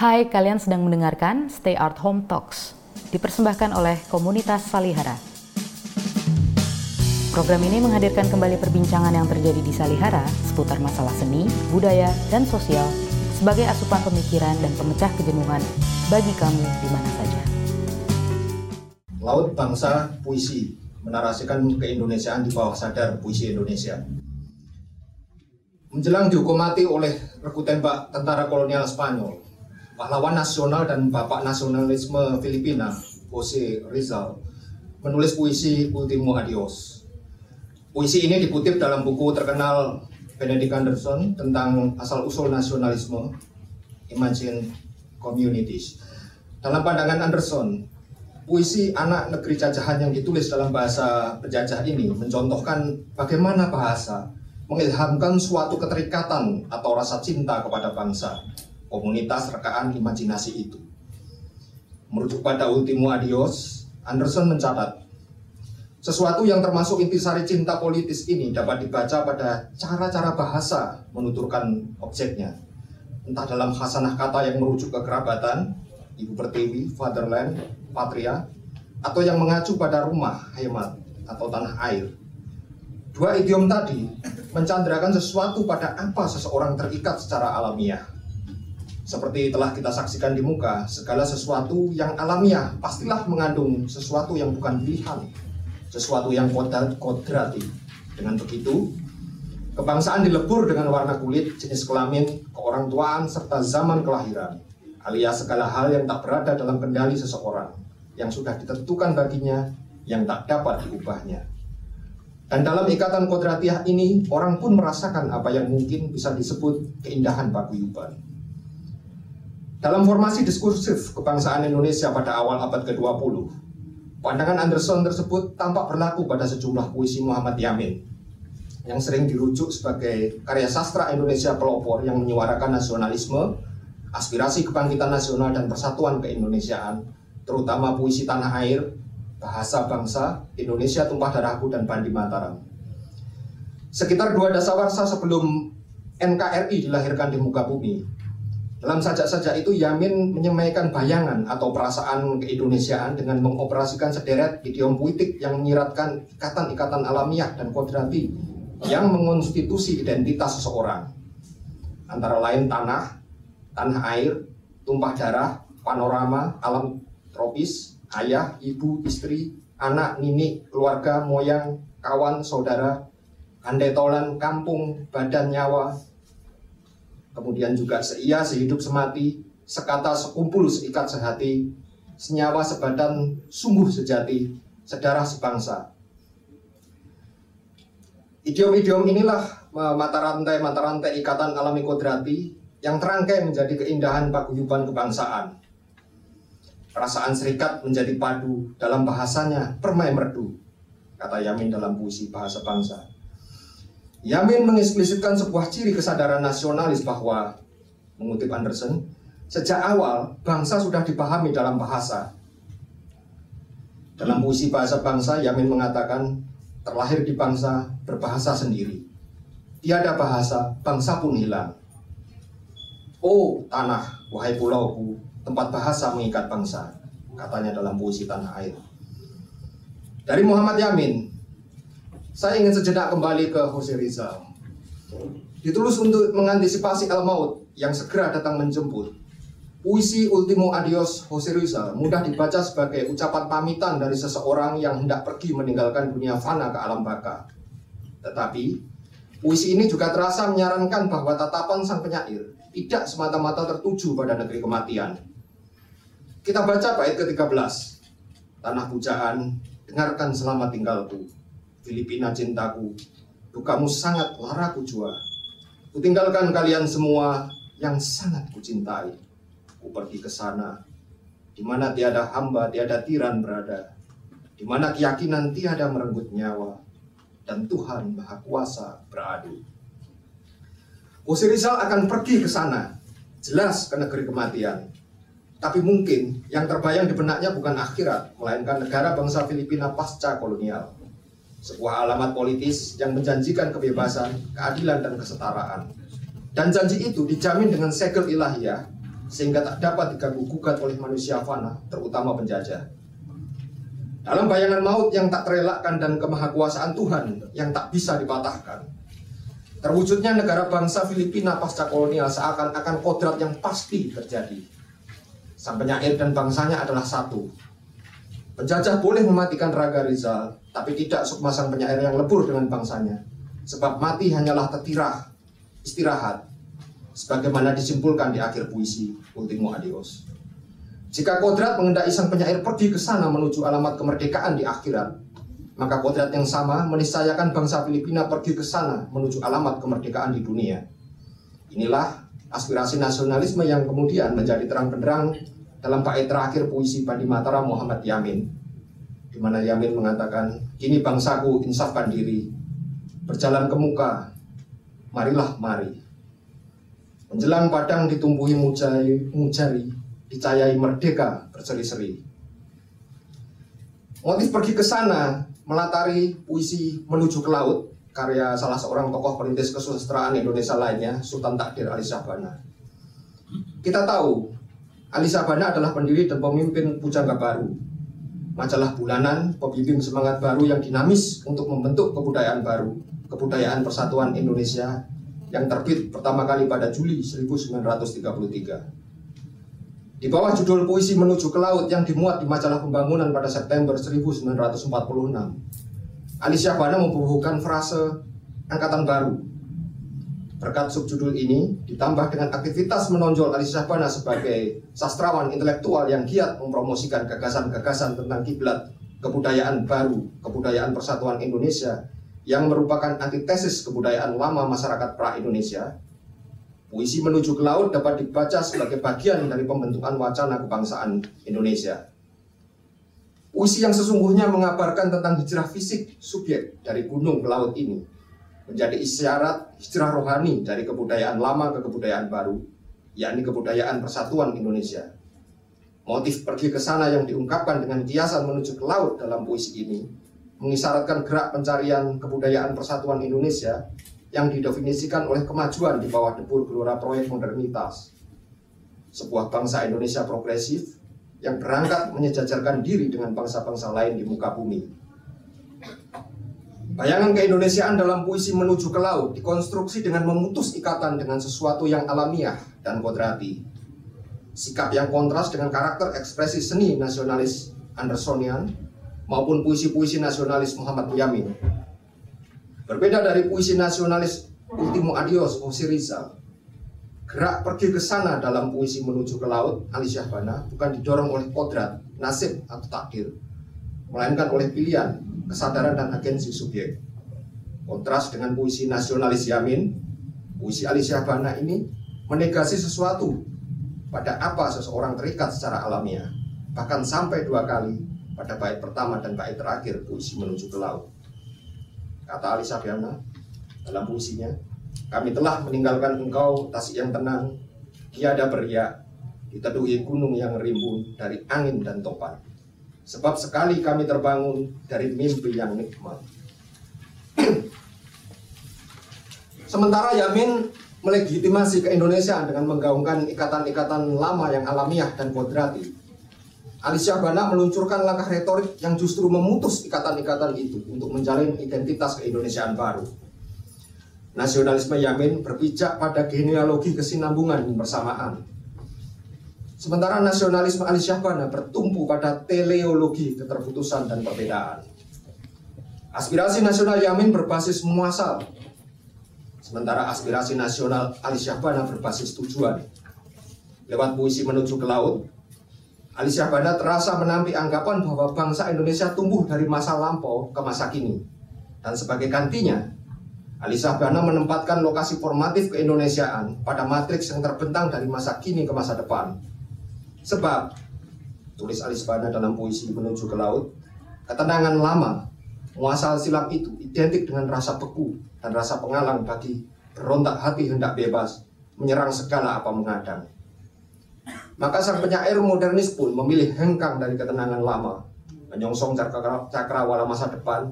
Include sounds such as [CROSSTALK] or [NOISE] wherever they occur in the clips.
Hai, kalian sedang mendengarkan Stay Art Home Talks, dipersembahkan oleh komunitas Salihara. Program ini menghadirkan kembali perbincangan yang terjadi di Salihara seputar masalah seni, budaya, dan sosial sebagai asupan pemikiran dan pemecah kejenuhan bagi kamu di mana saja. Laut Bangsa Puisi menarasikan keindonesiaan di bawah sadar puisi Indonesia. Menjelang dihukum mati oleh regu tembak tentara kolonial Spanyol, pahlawan nasional dan bapak nasionalisme Filipina, Jose Rizal, menulis puisi Ultimo Adios. Puisi ini dikutip dalam buku terkenal Benedict Anderson tentang asal-usul nasionalisme, Imagine Communities. Dalam pandangan Anderson, puisi anak negeri cacahan yang ditulis dalam bahasa penjajah ini mencontohkan bagaimana bahasa mengilhamkan suatu keterikatan atau rasa cinta kepada bangsa, komunitas rekaan imajinasi itu. Merujuk pada Ultimo Adios, Anderson mencatat, sesuatu yang termasuk intisari cinta politis ini dapat dibaca pada cara-cara bahasa menuturkan objeknya. Entah dalam khasanah kata yang merujuk ke kerabatan, ibu pertiwi, fatherland, patria, atau yang mengacu pada rumah, hemat, atau tanah air. Dua idiom tadi mencandrakan sesuatu pada apa seseorang terikat secara alamiah. Seperti telah kita saksikan di muka, segala sesuatu yang alamiah pastilah mengandung sesuatu yang bukan pilihan, sesuatu yang kodrati. Dengan begitu, kebangsaan dilebur dengan warna kulit, jenis kelamin, keorangtuaan, serta zaman kelahiran, alias segala hal yang tak berada dalam kendali seseorang, yang sudah ditentukan baginya, yang tak dapat diubahnya. Dan dalam ikatan kodratiah ini, orang pun merasakan apa yang mungkin bisa disebut keindahan paguyuban. Dalam formasi diskursif kebangsaan Indonesia pada awal abad ke-20, pandangan Anderson tersebut tampak berlaku pada sejumlah puisi Muhammad Yamin, yang sering dirujuk sebagai karya sastra Indonesia pelopor yang menyuarakan nasionalisme, aspirasi kebangkitan nasional dan persatuan keindonesiaan, terutama puisi tanah air, bahasa bangsa, Indonesia tumpah darahku dan Bandi Mataram. Sekitar dua dasawarsa sebelum NKRI dilahirkan di muka bumi, dalam sajak-sajak itu Yamin menyemaikan bayangan atau perasaan keindonesiaan dengan mengoperasikan sederet idiom puitik yang menyiratkan ikatan-ikatan alamiah dan kodrati yang mengonstitusi identitas seseorang. Antara lain tanah, tanah air, tumpah darah, panorama, alam tropis, ayah, ibu, istri, anak, nini, keluarga, moyang, kawan, saudara, andai tolan, kampung, badan, nyawa, kemudian juga seia, sehidup, semati, sekata, sekumpul, seikat, sehati, senyawa, sebadan, sungguh sejati, sedarah sebangsa. Idiom-idiom inilah mata rantai-mata rantai ikatan alami kodrati yang terangkai menjadi keindahan paguyuban kebangsaan Perasaan serikat menjadi padu dalam bahasanya permai merdu, kata Yamin dalam puisi bahasa bangsa. Yamin mengeksplisitkan sebuah ciri kesadaran nasionalis bahwa, mengutip Anderson, sejak awal bangsa sudah dipahami dalam bahasa. Dalam puisi bahasa bangsa, Yamin mengatakan, terlahir di bangsa berbahasa sendiri. Tiada bahasa, bangsa pun hilang. Oh tanah, wahai pulauku, tempat bahasa mengikat bangsa, katanya dalam puisi Tanah Air. Dari Muhammad Yamin, saya ingin sejenak kembali ke Jose Rizal. Ditulis untuk mengantisipasi El Maut yang segera datang menjemput. Puisi Ultimo Adios Jose Rizal mudah dibaca sebagai ucapan pamitan dari seseorang yang hendak pergi meninggalkan dunia fana ke alam baka. Tetapi, puisi ini juga terasa menyarankan bahwa tatapan sang penyair tidak semata-mata tertuju pada negeri kematian, kita baca bait ke-13. Tanah pujaan, dengarkan selamat tinggalku. Filipina cintaku, dukamu sangat lara ku jua. Kutinggalkan kalian semua yang sangat kucintai. Ku pergi ke sana, di mana tiada hamba, tiada tiran berada. Di mana keyakinan tiada merenggut nyawa. Dan Tuhan Maha Kuasa beradu. Osirisal akan pergi ke sana, jelas ke negeri kematian. Tapi mungkin yang terbayang di benaknya bukan akhirat, melainkan negara bangsa Filipina pasca kolonial. Sebuah alamat politis yang menjanjikan kebebasan, keadilan, dan kesetaraan. Dan janji itu dijamin dengan segel ilahiyah sehingga tak dapat diganggu gugat oleh manusia fana, terutama penjajah. Dalam bayangan maut yang tak terelakkan dan kemahakuasaan Tuhan yang tak bisa dipatahkan, terwujudnya negara bangsa Filipina pasca kolonial seakan-akan kodrat yang pasti terjadi. Sang penyair dan bangsanya adalah satu. Penjajah boleh mematikan Raga Rizal, tapi tidak sukma sang penyair yang lebur dengan bangsanya. Sebab mati hanyalah tetirah, istirahat, sebagaimana disimpulkan di akhir puisi Ultimo Adios. Jika kodrat mengendaki sang penyair pergi ke sana menuju alamat kemerdekaan di akhirat, maka kodrat yang sama meniscayakan bangsa Filipina pergi ke sana menuju alamat kemerdekaan di dunia. Inilah aspirasi nasionalisme yang kemudian menjadi terang benderang dalam bait terakhir puisi Bandi Mataram Muhammad Yamin, di mana Yamin mengatakan, kini bangsaku insafkan diri, berjalan ke muka, marilah mari. Menjelang padang ditumbuhi mujari, mujari dicayai merdeka berseri-seri. Motif pergi ke sana melatari puisi Menuju ke Laut karya salah seorang tokoh perintis kesusastraan Indonesia lainnya, Sultan Takdir Ali Sabana. Kita tahu, Ali Sabana adalah pendiri dan pemimpin Pujangga Baru, majalah bulanan pembimbing semangat baru yang dinamis untuk membentuk kebudayaan baru, kebudayaan persatuan Indonesia yang terbit pertama kali pada Juli 1933. Di bawah judul puisi Menuju ke Laut yang dimuat di majalah pembangunan pada September 1946, Ali Syahbana membubuhkan frase Angkatan Baru. Berkat subjudul ini, ditambah dengan aktivitas menonjol Ali Syahbana sebagai sastrawan intelektual yang giat mempromosikan gagasan-gagasan tentang kiblat kebudayaan baru, kebudayaan persatuan Indonesia, yang merupakan antitesis kebudayaan lama masyarakat pra-Indonesia, Puisi menuju ke laut dapat dibaca sebagai bagian dari pembentukan wacana kebangsaan Indonesia. Puisi yang sesungguhnya mengabarkan tentang hijrah fisik subjek dari gunung ke laut ini menjadi isyarat hijrah rohani dari kebudayaan lama ke kebudayaan baru, yakni kebudayaan persatuan Indonesia. Motif pergi ke sana yang diungkapkan dengan kiasan menuju ke laut dalam puisi ini mengisyaratkan gerak pencarian kebudayaan persatuan Indonesia yang didefinisikan oleh kemajuan di bawah debur gelora proyek modernitas. Sebuah bangsa Indonesia progresif yang berangkat menyejajarkan diri dengan bangsa-bangsa lain di muka bumi. Bayangan keindonesiaan dalam puisi menuju ke laut dikonstruksi dengan memutus ikatan dengan sesuatu yang alamiah dan kodrati. Sikap yang kontras dengan karakter ekspresi seni nasionalis Andersonian maupun puisi-puisi nasionalis Muhammad Yamin Berbeda dari puisi nasionalis Ultimo Adios Osi Rizal, gerak pergi ke sana dalam puisi menuju ke laut Ali Syahbana bukan didorong oleh kodrat, nasib atau takdir, melainkan oleh pilihan, kesadaran dan agensi subjek. Kontras dengan puisi nasionalis Yamin, puisi Ali Syahbana ini menegasi sesuatu pada apa seseorang terikat secara alamiah, bahkan sampai dua kali pada bait pertama dan bait terakhir puisi menuju ke laut. Kata Ali Sabiana dalam puisinya, kami telah meninggalkan engkau tasik yang tenang, tiada beriak, diteduhi gunung yang rimbun dari angin dan topan. Sebab sekali kami terbangun dari mimpi yang nikmat. [CLEARS THROAT] Sementara Yamin melegitimasi ke Indonesia dengan menggaungkan ikatan-ikatan lama yang alamiah dan kodrati Alicia Bana meluncurkan langkah retorik yang justru memutus ikatan-ikatan itu untuk menjalin identitas keindonesiaan baru. Nasionalisme Yamin berpijak pada genealogi kesinambungan bersamaan. Sementara nasionalisme Ali Syahbana bertumpu pada teleologi keterputusan dan perbedaan. Aspirasi nasional Yamin berbasis muasal, sementara aspirasi nasional Ali Syahbana berbasis tujuan. Lewat puisi menuju ke laut, Ali Syahbana terasa menampi anggapan bahwa bangsa Indonesia tumbuh dari masa lampau ke masa kini. Dan sebagai gantinya, Ali Syahbana menempatkan lokasi formatif keindonesiaan pada matriks yang terbentang dari masa kini ke masa depan. Sebab, tulis Ali Syahbana dalam puisi Menuju ke Laut, ketenangan lama, muasal silam itu identik dengan rasa beku dan rasa pengalang bagi berontak hati hendak bebas, menyerang segala apa mengadang. Maka sang penyair modernis pun memilih hengkang dari ketenangan lama, menyongsong cakra, cakrawala masa depan,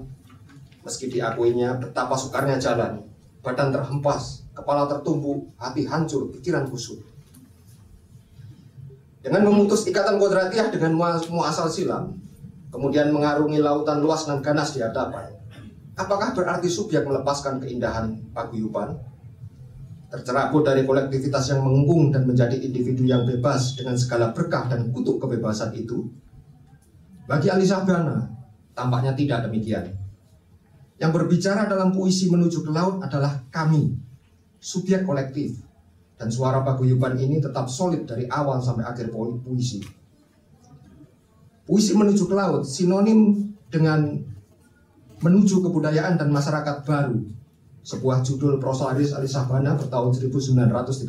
meski diakuinya betapa sukarnya jalan, badan terhempas, kepala tertumbuk, hati hancur, pikiran kusut. Dengan memutus ikatan kodratiah dengan muasal silam, kemudian mengarungi lautan luas dan ganas di hadapan, apakah berarti subjek melepaskan keindahan paguyuban? Tercerabut dari kolektivitas yang mengunggung dan menjadi individu yang bebas dengan segala berkah dan kutuk kebebasan itu? Bagi Alisa Bana, tampaknya tidak demikian. Yang berbicara dalam puisi menuju ke laut adalah kami, subjek kolektif, dan suara paguyuban ini tetap solid dari awal sampai akhir puisi. Puisi menuju ke laut sinonim dengan menuju kebudayaan dan masyarakat baru. Sebuah judul prosa Aris Ali Sabana bertahun 1939.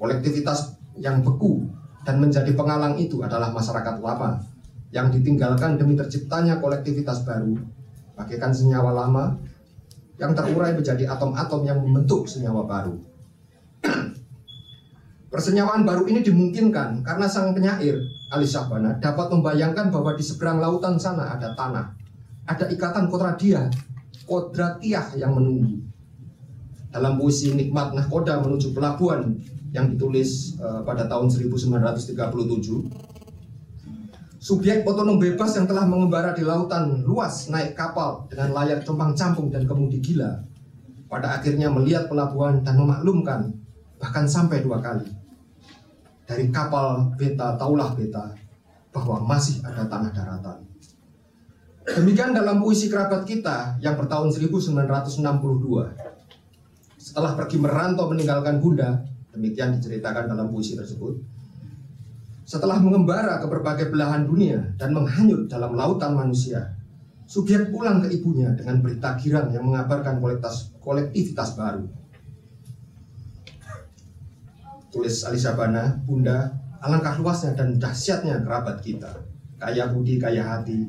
Kolektivitas yang beku dan menjadi pengalang itu adalah masyarakat lama yang ditinggalkan demi terciptanya kolektivitas baru bagaikan senyawa lama yang terurai menjadi atom-atom yang membentuk senyawa baru. Persenyawaan baru ini dimungkinkan karena sang penyair Ali dapat membayangkan bahwa di seberang lautan sana ada tanah, ada ikatan kotradia, kodratiah yang menunggu. Dalam puisi Nikmat Nahkoda menuju pelabuhan yang ditulis uh, pada tahun 1937, Subjek otonom bebas yang telah mengembara di lautan luas naik kapal dengan layar compang campung dan kemudi gila. Pada akhirnya melihat pelabuhan dan memaklumkan bahkan sampai dua kali. Dari kapal beta taulah beta bahwa masih ada tanah daratan. Demikian dalam puisi kerabat kita yang bertahun 1962. Setelah pergi merantau meninggalkan bunda, demikian diceritakan dalam puisi tersebut, setelah mengembara ke berbagai belahan dunia dan menghanyut dalam lautan manusia, subjek pulang ke ibunya dengan berita girang yang mengabarkan kolektivitas, kolektivitas baru. Tulis Alisa Bana, Bunda, alangkah luasnya dan dahsyatnya kerabat kita. Kaya budi, kaya hati,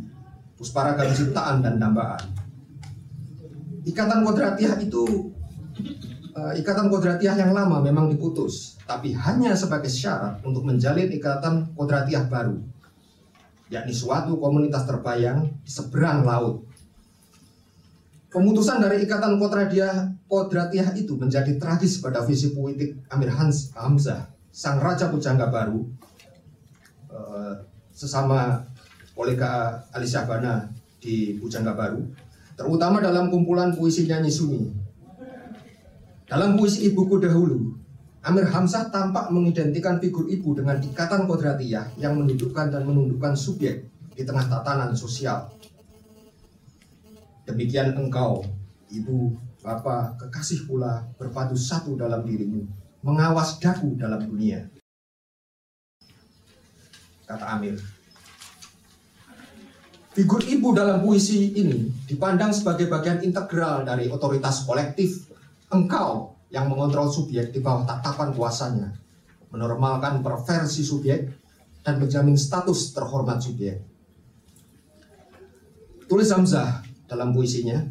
pusparagam ciptaan dan dambaan. Ikatan kodratiah itu ikatan kodratiah yang lama memang diputus, tapi hanya sebagai syarat untuk menjalin ikatan kodratiah baru, yakni suatu komunitas terbayang di seberang laut. Pemutusan dari ikatan kodratiah, kodratiah itu menjadi tragis pada visi politik Amir Hans Hamzah, sang raja pujangga baru, uh, sesama kolega Ali Syahbana di Pujangga Baru, terutama dalam kumpulan puisi nyanyi sunyi dalam puisi ibuku dahulu, Amir Hamzah tampak mengidentikan figur ibu dengan ikatan kodratiah yang mendudukkan dan menundukkan subjek di tengah tatanan sosial. Demikian engkau, ibu, bapak, kekasih pula berpadu satu dalam dirimu, mengawas daku dalam dunia. Kata Amir. Figur ibu dalam puisi ini dipandang sebagai bagian integral dari otoritas kolektif engkau yang mengontrol subjek di bawah tatapan kuasanya, menormalkan perversi subjek, dan menjamin status terhormat subjek. Tulis Hamzah dalam puisinya,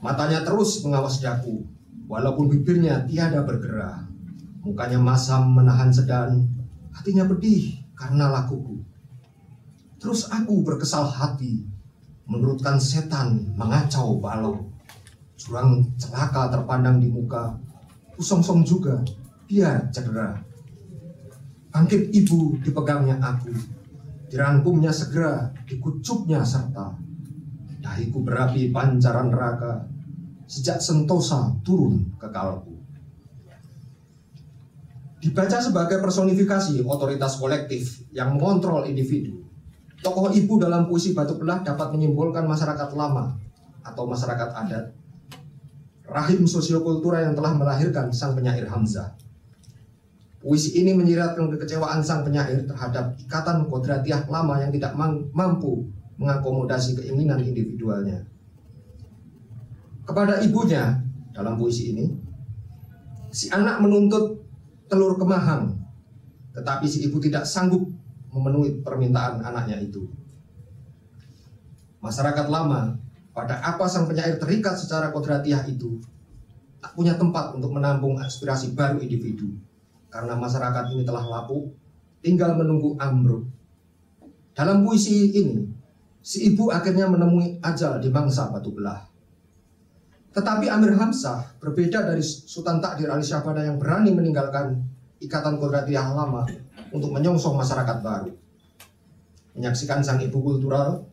matanya terus mengawas daku, walaupun bibirnya tiada bergerak. Mukanya masam menahan sedan, hatinya pedih karena lakuku. Terus aku berkesal hati, menurutkan setan mengacau balong. Jurang celaka terpandang di muka, usong-song juga, biar cedera. Bangkit ibu dipegangnya aku, dirangkumnya segera, dikucupnya serta. Dahiku berapi pancaran neraka, sejak sentosa turun ke kalbu. Dibaca sebagai personifikasi otoritas kolektif yang mengontrol individu. Tokoh ibu dalam puisi Batu Belah dapat menyimbolkan masyarakat lama atau masyarakat adat rahim sosiokultural yang telah melahirkan sang penyair Hamzah. Puisi ini menyiratkan kekecewaan sang penyair terhadap ikatan kodratiah lama yang tidak mampu mengakomodasi keinginan individualnya. Kepada ibunya dalam puisi ini, si anak menuntut telur kemahang, tetapi si ibu tidak sanggup memenuhi permintaan anaknya itu. Masyarakat lama pada apa sang penyair terikat secara kodratiah itu tak punya tempat untuk menampung aspirasi baru individu. Karena masyarakat ini telah lapuk tinggal menunggu ambruk. Dalam puisi ini si ibu akhirnya menemui ajal di bangsa batu belah. Tetapi Amir Hamzah berbeda dari Sultan Takdir Ali Syahbana yang berani meninggalkan ikatan kodratiah lama untuk menyongsong masyarakat baru. Menyaksikan sang ibu kultural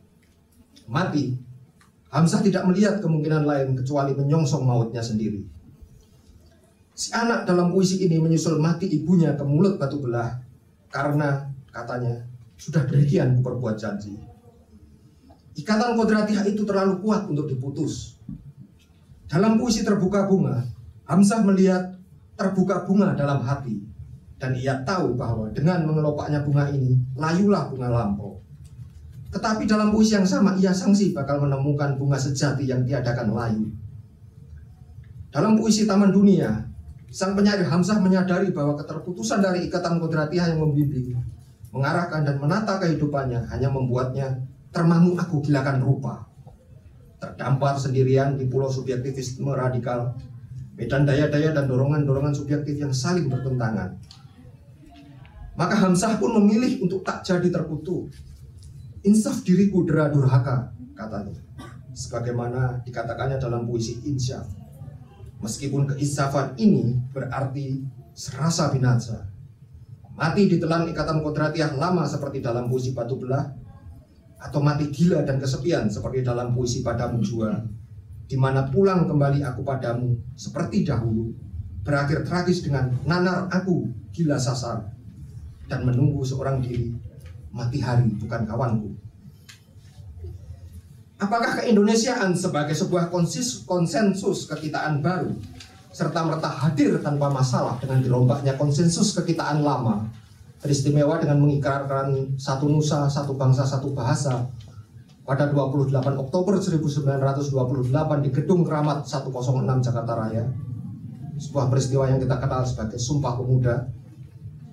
mati, Hamzah tidak melihat kemungkinan lain kecuali menyongsong mautnya sendiri. Si anak dalam puisi ini menyusul mati ibunya ke mulut batu belah karena katanya sudah demikian berbuat janji. Ikatan kodratiah itu terlalu kuat untuk diputus. Dalam puisi terbuka bunga, Hamzah melihat terbuka bunga dalam hati dan ia tahu bahwa dengan mengelopaknya bunga ini layulah bunga lampau. Tetapi dalam puisi yang sama ia sangsi bakal menemukan bunga sejati yang tiadakan layu. Dalam puisi Taman Dunia, sang penyair Hamzah menyadari bahwa keterputusan dari ikatan kodratiah yang membimbing, mengarahkan dan menata kehidupannya hanya membuatnya termangu aku gilakan rupa. Terdampar sendirian di pulau subjektivisme radikal medan daya-daya dan dorongan-dorongan subjektif yang saling bertentangan. Maka Hamzah pun memilih untuk tak jadi terkutuk. Insaf diriku dera durhaka, katanya. Sebagaimana dikatakannya dalam puisi Insyaf. Meskipun keinsafan ini berarti serasa binasa. Mati ditelan ikatan kodratiah lama seperti dalam puisi Batu Belah, atau mati gila dan kesepian seperti dalam puisi Padamu Jua di mana pulang kembali aku padamu seperti dahulu, berakhir tragis dengan nanar aku gila sasar dan menunggu seorang diri mati hari bukan kawanku. Apakah keindonesiaan sebagai sebuah konsis, konsensus kekitaan baru serta merta hadir tanpa masalah dengan dirombaknya konsensus kekitaan lama teristimewa dengan mengikrarkan satu nusa, satu bangsa, satu bahasa pada 28 Oktober 1928 di Gedung Keramat 106 Jakarta Raya. Sebuah peristiwa yang kita kenal sebagai Sumpah Pemuda.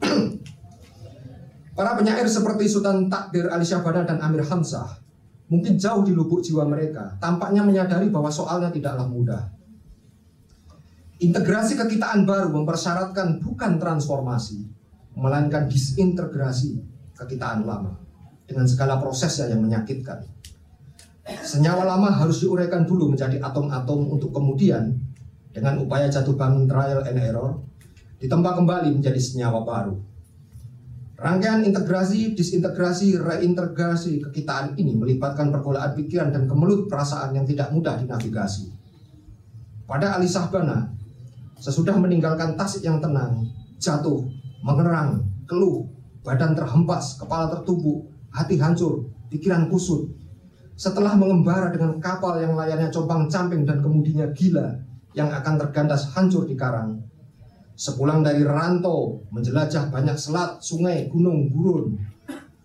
[CLEARS THROAT] Para penyair seperti Sultan Takdir Ali Syahbana dan Amir Hamzah mungkin jauh di lubuk jiwa mereka, tampaknya menyadari bahwa soalnya tidaklah mudah. Integrasi kekitaan baru mempersyaratkan bukan transformasi, melainkan disintegrasi kekitaan lama dengan segala prosesnya yang menyakitkan. Senyawa lama harus diuraikan dulu menjadi atom-atom untuk kemudian dengan upaya jatuh bangun trial and error ditempa kembali menjadi senyawa baru. Rangkaian integrasi, disintegrasi, reintegrasi kekitaan ini melibatkan pergolakan pikiran dan kemelut perasaan yang tidak mudah dinavigasi. Pada Ali Sahbana, sesudah meninggalkan tasik yang tenang, jatuh, mengerang, keluh, badan terhempas, kepala tertumbuk, hati hancur, pikiran kusut, setelah mengembara dengan kapal yang layarnya compang camping dan kemudinya gila yang akan tergandas hancur di karang. Sepulang dari rantau, menjelajah banyak selat, sungai, gunung, gurun,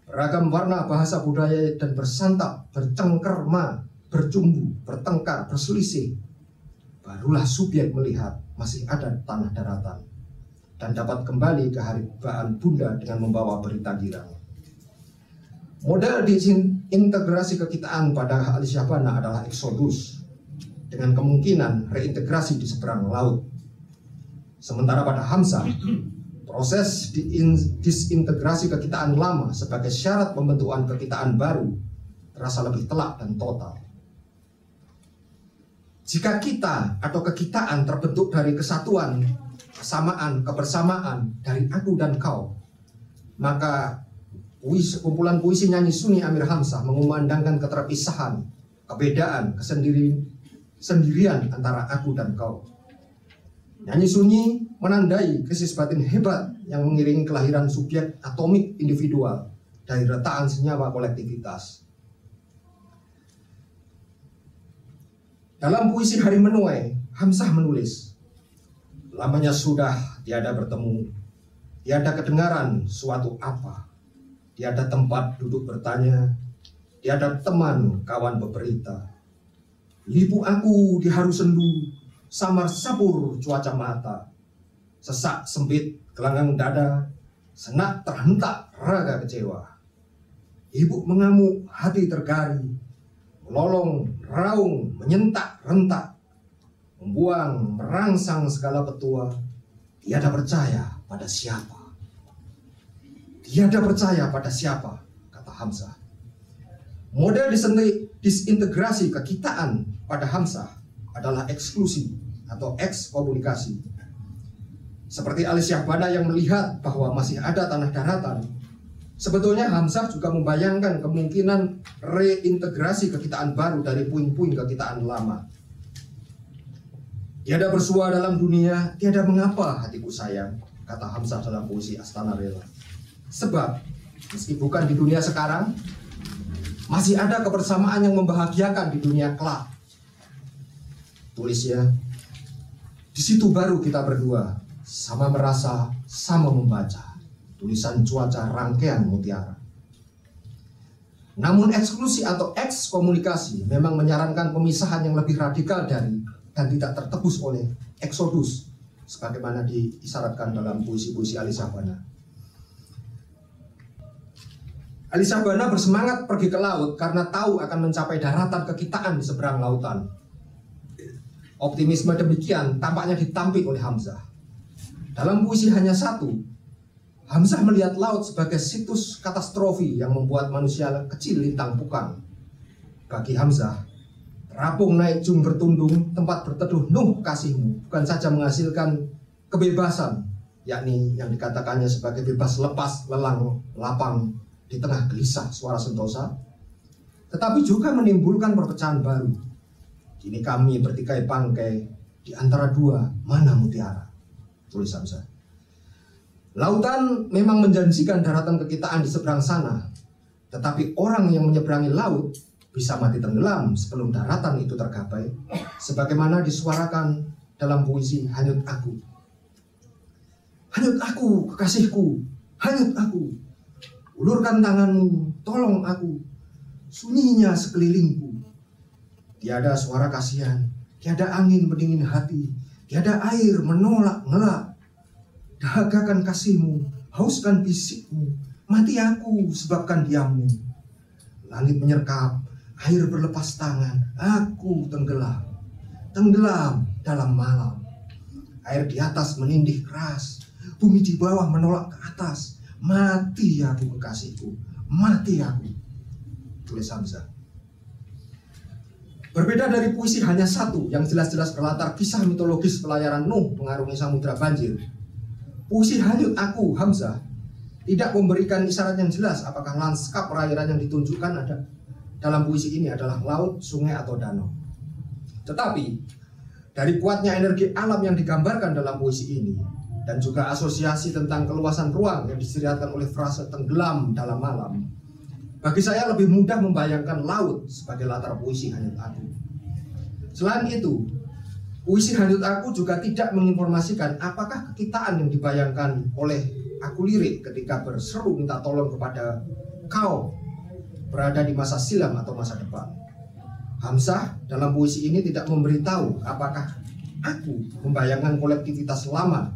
beragam warna bahasa budaya dan bersantap, bercengkerma, bercumbu, bertengkar, berselisih. Barulah subjek melihat masih ada tanah daratan dan dapat kembali ke haribaan bunda dengan membawa berita girang. Model disintegrasi kekitaan pada Ali Syahbana adalah eksodus dengan kemungkinan reintegrasi di seberang laut. Sementara pada Hamzah, proses disintegrasi kekitaan lama sebagai syarat pembentukan kekitaan baru terasa lebih telak dan total. Jika kita atau kekitaan terbentuk dari kesatuan, kesamaan, kebersamaan dari aku dan kau, maka puisi, kumpulan puisi nyanyi sunyi Amir Hamzah mengumandangkan keterpisahan, kebedaan, kesendiri, sendirian antara aku dan kau. Nyanyi sunyi menandai krisis batin hebat yang mengiringi kelahiran subjek atomik individual dari retaan senyawa kolektivitas. Dalam puisi Hari Menuai, Hamzah menulis, Lamanya sudah tiada bertemu, tiada kedengaran suatu apa, Tiada tempat duduk bertanya, tiada teman kawan berberita. Lipu aku di haru sendu, samar sapur cuaca mata. Sesak sempit gelanggang dada, senak terhentak raga kecewa. Ibu mengamuk, hati tergari, melolong, raung, menyentak, rentak, membuang, merangsang segala petua, tiada percaya pada siapa. Tiada percaya pada siapa, kata Hamzah. Model disintegrasi kekitaan pada Hamzah adalah eksklusi atau ekskomunikasi. Seperti Ali Syahbana yang melihat bahwa masih ada tanah daratan, sebetulnya Hamzah juga membayangkan kemungkinan reintegrasi kekitaan baru dari puing-puing kekitaan lama. Tiada bersua dalam dunia, tiada mengapa hatiku sayang, kata Hamzah dalam puisi Astana Rela. Sebab, meski bukan di dunia sekarang, masih ada kebersamaan yang membahagiakan di dunia kelak. Tulisnya, di situ baru kita berdua sama merasa, sama membaca tulisan cuaca rangkaian mutiara. Namun eksklusi atau ekskomunikasi memang menyarankan pemisahan yang lebih radikal dari dan tidak tertebus oleh eksodus sebagaimana diisyaratkan dalam puisi-puisi Ali Sabana. Ali Sabana bersemangat pergi ke laut karena tahu akan mencapai daratan kekitaan di seberang lautan. Optimisme demikian tampaknya ditampik oleh Hamzah. Dalam puisi hanya satu, Hamzah melihat laut sebagai situs katastrofi yang membuat manusia kecil lintang pukang. Bagi Hamzah, terapung naik jung bertundung, tempat berteduh Nuh kasihmu, bukan saja menghasilkan kebebasan, yakni yang dikatakannya sebagai bebas lepas, lelang, lapang di tengah gelisah suara sentosa, tetapi juga menimbulkan perpecahan baru. Kini kami bertikai bangkai di antara dua mana mutiara tulis Hamzah. Lautan memang menjanjikan daratan kekitaan di seberang sana, tetapi orang yang menyeberangi laut bisa mati tenggelam sebelum daratan itu tergapai, sebagaimana disuarakan dalam puisi Hanyut Aku. Hanyut aku, kekasihku, hanyut aku. Ulurkan tanganmu, tolong aku. Sunyinya sekelilingku. Tiada suara kasihan, tiada angin pendingin hati, Tiada air menolak ngelak. Dahagakan kasihmu, hauskan bisikmu, mati aku sebabkan diammu. Langit menyerkap, air berlepas tangan, aku tenggelam. Tenggelam dalam malam. Air di atas menindih keras, bumi di bawah menolak ke atas. Mati aku kekasihku, mati aku. Tulis Hamzah. Berbeda dari puisi hanya satu yang jelas-jelas berlatar kisah mitologis pelayaran Nuh mengarungi samudra banjir. Puisi Hanyut Aku, Hamzah, tidak memberikan isyarat yang jelas apakah lanskap perairan yang ditunjukkan ada dalam puisi ini adalah laut, sungai, atau danau. Tetapi, dari kuatnya energi alam yang digambarkan dalam puisi ini, dan juga asosiasi tentang keluasan ruang yang diseriatkan oleh frase tenggelam dalam malam, bagi saya lebih mudah membayangkan laut sebagai latar puisi Hanyut Aku. Selain itu, puisi Hanyut Aku juga tidak menginformasikan apakah kekitaan yang dibayangkan oleh aku lirik ketika berseru minta tolong kepada kau berada di masa silam atau masa depan. Hamzah dalam puisi ini tidak memberitahu apakah aku membayangkan kolektivitas lama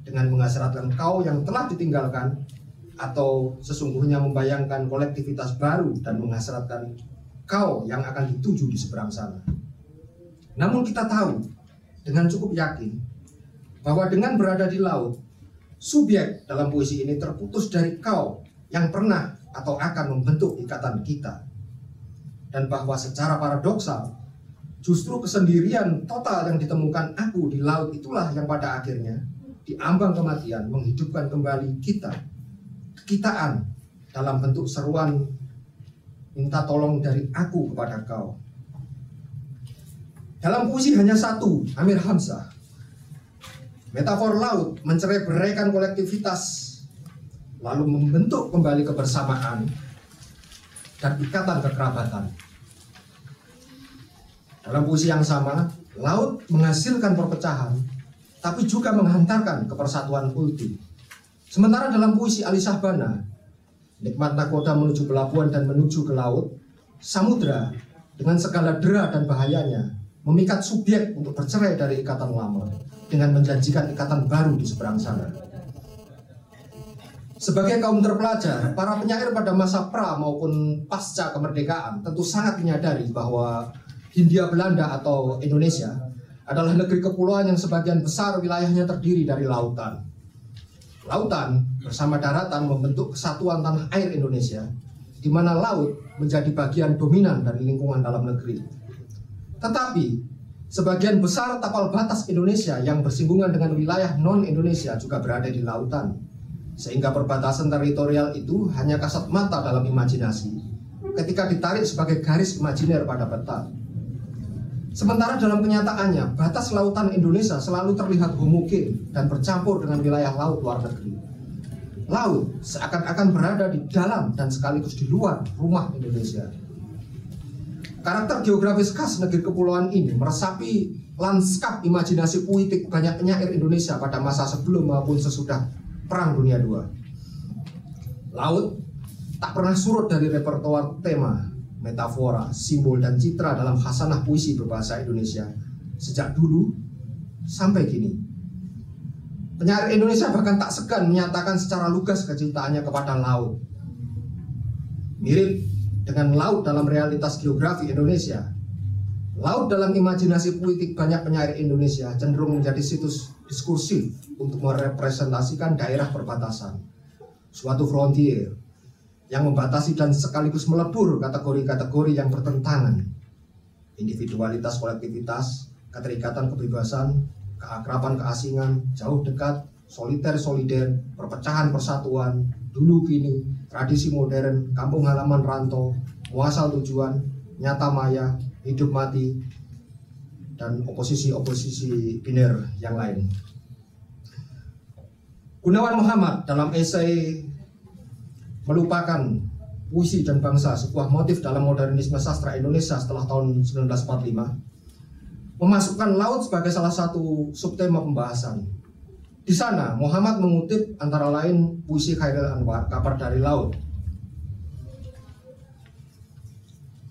dengan mengasratkan kau yang telah ditinggalkan atau sesungguhnya membayangkan kolektivitas baru dan menghasratkan kau yang akan dituju di seberang sana. Namun kita tahu dengan cukup yakin bahwa dengan berada di laut, subjek dalam puisi ini terputus dari kau yang pernah atau akan membentuk ikatan kita. Dan bahwa secara paradoksal, justru kesendirian total yang ditemukan aku di laut itulah yang pada akhirnya diambang kematian menghidupkan kembali kita kekitaan dalam bentuk seruan minta tolong dari aku kepada kau. Dalam puisi hanya satu, Amir Hamzah. Metafor laut mencerai beraikan kolektivitas lalu membentuk kembali kebersamaan dan ikatan kekerabatan. Dalam puisi yang sama, laut menghasilkan perpecahan tapi juga menghantarkan kepersatuan ultim. Sementara dalam puisi Ali Sahbana, nikmat nakoda menuju pelabuhan dan menuju ke laut, samudra dengan segala dera dan bahayanya memikat subjek untuk bercerai dari ikatan lama dengan menjanjikan ikatan baru di seberang sana. Sebagai kaum terpelajar, para penyair pada masa pra maupun pasca kemerdekaan tentu sangat menyadari bahwa Hindia Belanda atau Indonesia adalah negeri kepulauan yang sebagian besar wilayahnya terdiri dari lautan lautan bersama daratan membentuk kesatuan tanah air Indonesia, di mana laut menjadi bagian dominan dari lingkungan dalam negeri. Tetapi, Sebagian besar tapal batas Indonesia yang bersinggungan dengan wilayah non-Indonesia juga berada di lautan. Sehingga perbatasan teritorial itu hanya kasat mata dalam imajinasi ketika ditarik sebagai garis imajiner pada peta. Sementara dalam kenyataannya, batas lautan Indonesia selalu terlihat homogen dan bercampur dengan wilayah laut luar negeri. Laut seakan-akan berada di dalam dan sekaligus di luar rumah Indonesia. Karakter geografis khas negeri kepulauan ini meresapi lanskap imajinasi puitik banyak penyair Indonesia pada masa sebelum maupun sesudah Perang Dunia II. Laut tak pernah surut dari repertoar tema, metafora, simbol, dan citra dalam khasanah puisi berbahasa Indonesia sejak dulu sampai kini. Penyair Indonesia bahkan tak segan menyatakan secara lugas kecintaannya kepada laut. Mirip dengan laut dalam realitas geografi Indonesia. Laut dalam imajinasi politik banyak penyair Indonesia cenderung menjadi situs diskursif untuk merepresentasikan daerah perbatasan, suatu frontier yang membatasi dan sekaligus melebur kategori-kategori yang bertentangan, individualitas kolektivitas, keterikatan kebebasan, keakraban keasingan, jauh dekat, soliter solider, perpecahan persatuan, dulu kini, tradisi modern, kampung halaman rantau, muasal tujuan, nyata maya, hidup mati, dan oposisi-oposisi biner yang lain. Gunawan Muhammad dalam esai melupakan puisi dan bangsa sebuah motif dalam modernisme sastra Indonesia setelah tahun 1945 memasukkan laut sebagai salah satu subtema pembahasan di sana Muhammad mengutip antara lain puisi Khairil Anwar, Kabar dari Laut.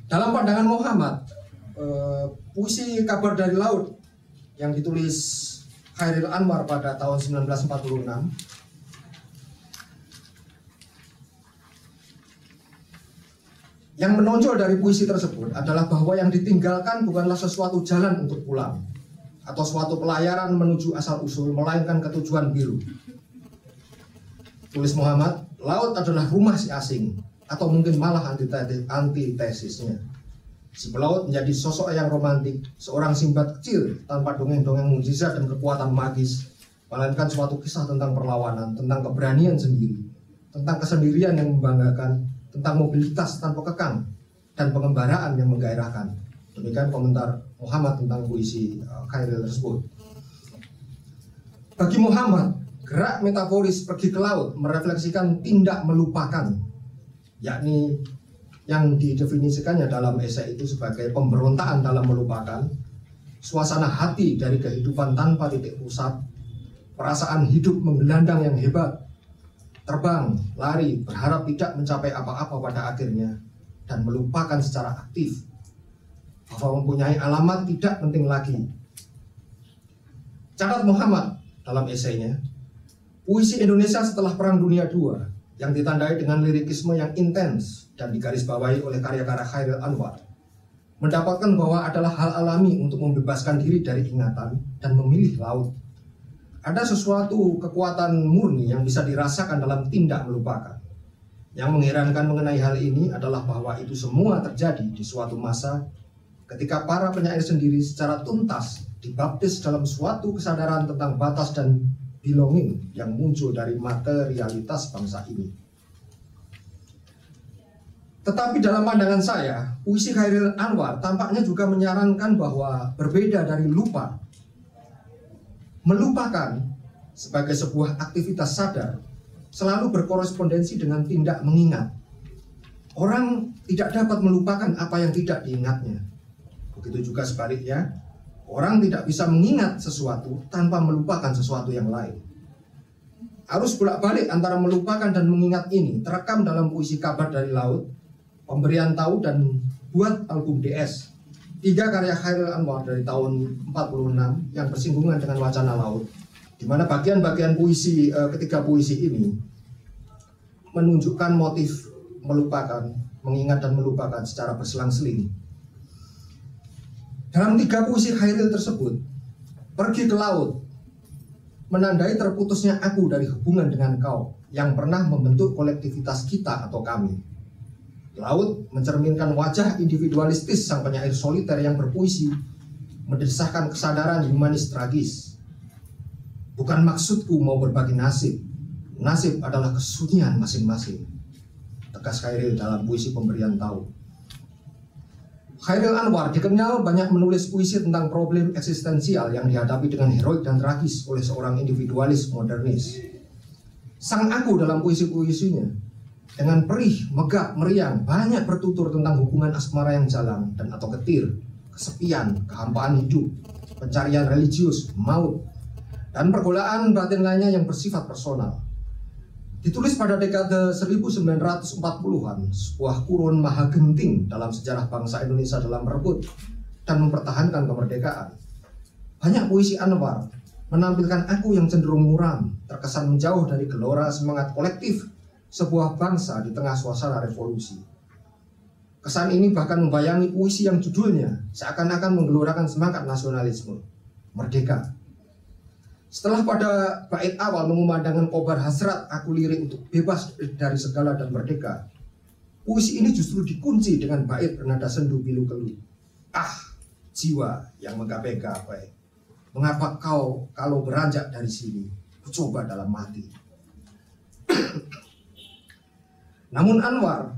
Dalam pandangan Muhammad, eh, puisi Kabar dari Laut yang ditulis Khairil Anwar pada tahun 1946 Yang menonjol dari puisi tersebut adalah bahwa yang ditinggalkan bukanlah sesuatu jalan untuk pulang, atau suatu pelayaran menuju asal usul melainkan ketujuan biru. Tulis Muhammad, laut adalah rumah si asing atau mungkin malah antitesisnya. Si pelaut menjadi sosok yang romantik, seorang simbat kecil tanpa dongeng-dongeng mujizat dan kekuatan magis, melainkan suatu kisah tentang perlawanan, tentang keberanian sendiri, tentang kesendirian yang membanggakan, tentang mobilitas tanpa kekang, dan pengembaraan yang menggairahkan. Demikian komentar Muhammad tentang puisi uh, Khairil tersebut. Bagi Muhammad, gerak metaforis pergi ke laut merefleksikan tindak melupakan, yakni yang didefinisikannya dalam esai itu sebagai pemberontakan dalam melupakan, suasana hati dari kehidupan tanpa titik pusat, perasaan hidup menggelandang yang hebat, terbang, lari, berharap tidak mencapai apa-apa pada akhirnya, dan melupakan secara aktif bahwa mempunyai alamat tidak penting lagi. Catat Muhammad dalam esainya, puisi Indonesia setelah Perang Dunia II yang ditandai dengan lirikisme yang intens dan digarisbawahi oleh karya-karya Khairil Anwar mendapatkan bahwa adalah hal alami untuk membebaskan diri dari ingatan dan memilih laut. Ada sesuatu kekuatan murni yang bisa dirasakan dalam tindak melupakan. Yang mengherankan mengenai hal ini adalah bahwa itu semua terjadi di suatu masa ketika para penyair sendiri secara tuntas dibaptis dalam suatu kesadaran tentang batas dan belonging yang muncul dari materialitas bangsa ini. Tetapi dalam pandangan saya, puisi Khairil Anwar tampaknya juga menyarankan bahwa berbeda dari lupa. Melupakan sebagai sebuah aktivitas sadar selalu berkorespondensi dengan tindak mengingat. Orang tidak dapat melupakan apa yang tidak diingatnya. Begitu juga sebaliknya, orang tidak bisa mengingat sesuatu tanpa melupakan sesuatu yang lain. Arus bolak-balik antara melupakan dan mengingat ini terekam dalam puisi kabar dari laut, pemberian tahu dan buat album DS. Tiga karya Khairil Anwar dari tahun 46 yang bersinggungan dengan wacana laut. Di mana bagian-bagian puisi eh, ketiga puisi ini menunjukkan motif melupakan, mengingat dan melupakan secara berselang-seling dalam tiga puisi Khairil tersebut, pergi ke laut, menandai terputusnya aku dari hubungan dengan kau yang pernah membentuk kolektivitas kita atau kami. Laut mencerminkan wajah individualistis sang penyair soliter yang berpuisi, mendesahkan kesadaran humanis tragis. Bukan maksudku mau berbagi nasib. Nasib adalah kesunyian masing-masing. Tegas Khairil dalam puisi pemberian tahu. Khairil Anwar dikenal banyak menulis puisi tentang problem eksistensial yang dihadapi dengan heroik dan tragis oleh seorang individualis modernis. Sang aku dalam puisi-puisinya dengan perih, megap, meriang, banyak bertutur tentang hubungan asmara yang jalan dan atau ketir, kesepian, kehampaan hidup, pencarian religius, maut, dan pergolaan batin lainnya yang bersifat personal. Ditulis pada dekade 1940-an, sebuah kurun maha genting dalam sejarah bangsa Indonesia dalam merebut dan mempertahankan kemerdekaan. Banyak puisi Anwar menampilkan aku yang cenderung muram, terkesan menjauh dari gelora semangat kolektif sebuah bangsa di tengah suasana revolusi. Kesan ini bahkan membayangi puisi yang judulnya seakan-akan menggelorakan semangat nasionalisme, merdeka, setelah pada bait awal mengumandangkan kobar hasrat aku lirik untuk bebas dari segala dan merdeka. Puisi ini justru dikunci dengan bait bernada sendu pilu kelu. Ah, jiwa yang menggapai-gapai. Mengapa kau kalau beranjak dari sini, coba dalam mati. [CLEARS THROAT] Namun Anwar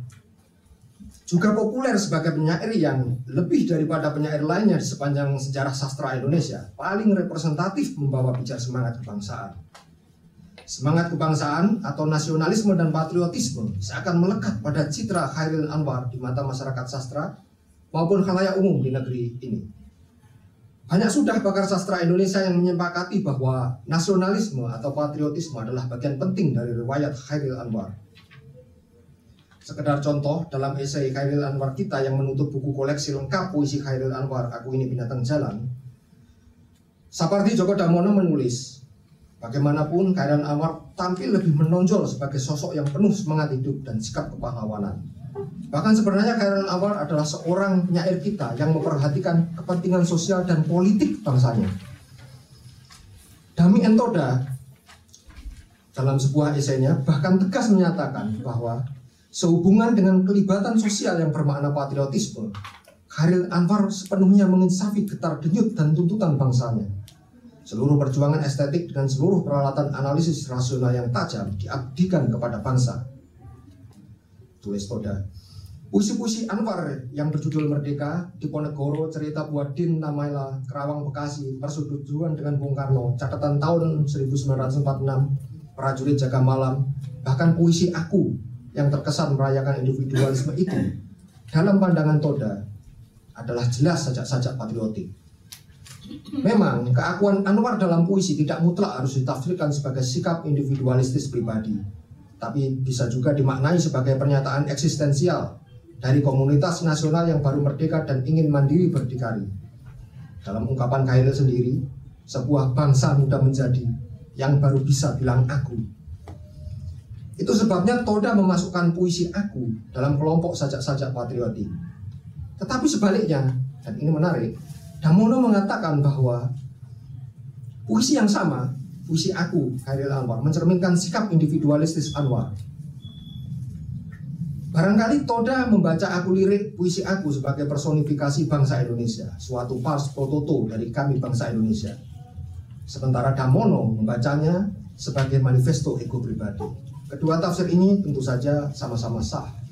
juga populer sebagai penyair yang lebih daripada penyair lainnya di sepanjang sejarah sastra Indonesia, paling representatif membawa bicara semangat kebangsaan. Semangat kebangsaan atau nasionalisme dan patriotisme seakan melekat pada citra Khairil Anwar di mata masyarakat sastra maupun khalayak umum di negeri ini. Banyak sudah pakar sastra Indonesia yang menyepakati bahwa nasionalisme atau patriotisme adalah bagian penting dari riwayat Khairil Anwar Sekedar contoh, dalam esai Khairil Anwar kita yang menutup buku koleksi lengkap puisi Khairil Anwar, Aku Ini Binatang Jalan, Sapardi Djoko Damono menulis, bagaimanapun Khairil Anwar tampil lebih menonjol sebagai sosok yang penuh semangat hidup dan sikap kepahlawanan. Bahkan sebenarnya Khairil Anwar adalah seorang penyair kita yang memperhatikan kepentingan sosial dan politik bangsanya. Dami Entoda dalam sebuah esainya bahkan tegas menyatakan bahwa Sehubungan dengan kelibatan sosial yang bermakna patriotisme, Khalil Anwar sepenuhnya menginsafi getar denyut dan tuntutan bangsanya. Seluruh perjuangan estetik dengan seluruh peralatan analisis rasional yang tajam diabdikan kepada bangsa. Tulis Toda. Puisi-puisi Anwar yang berjudul Merdeka, Diponegoro, Cerita Buadin, Namaila, Kerawang Bekasi, Persetujuan dengan Bung Karno, Catatan tahun 1946, Prajurit Jaga Malam, bahkan puisi Aku yang terkesan merayakan individualisme itu dalam pandangan Toda adalah jelas sajak-sajak patriotik. Memang keakuan Anwar dalam puisi tidak mutlak harus ditafsirkan sebagai sikap individualistis pribadi, tapi bisa juga dimaknai sebagai pernyataan eksistensial dari komunitas nasional yang baru merdeka dan ingin mandiri berdikari. Dalam ungkapan Khairil sendiri, sebuah bangsa muda menjadi yang baru bisa bilang aku itu sebabnya Toda memasukkan puisi aku dalam kelompok sajak-sajak patriotik. Tetapi sebaliknya, dan ini menarik, Damono mengatakan bahwa puisi yang sama, puisi aku, Khairil Anwar, mencerminkan sikap individualistis Anwar. Barangkali Toda membaca aku lirik puisi aku sebagai personifikasi bangsa Indonesia, suatu pars prototo dari kami bangsa Indonesia. Sementara Damono membacanya sebagai manifesto ego pribadi. Kedua tafsir ini tentu saja sama-sama sah.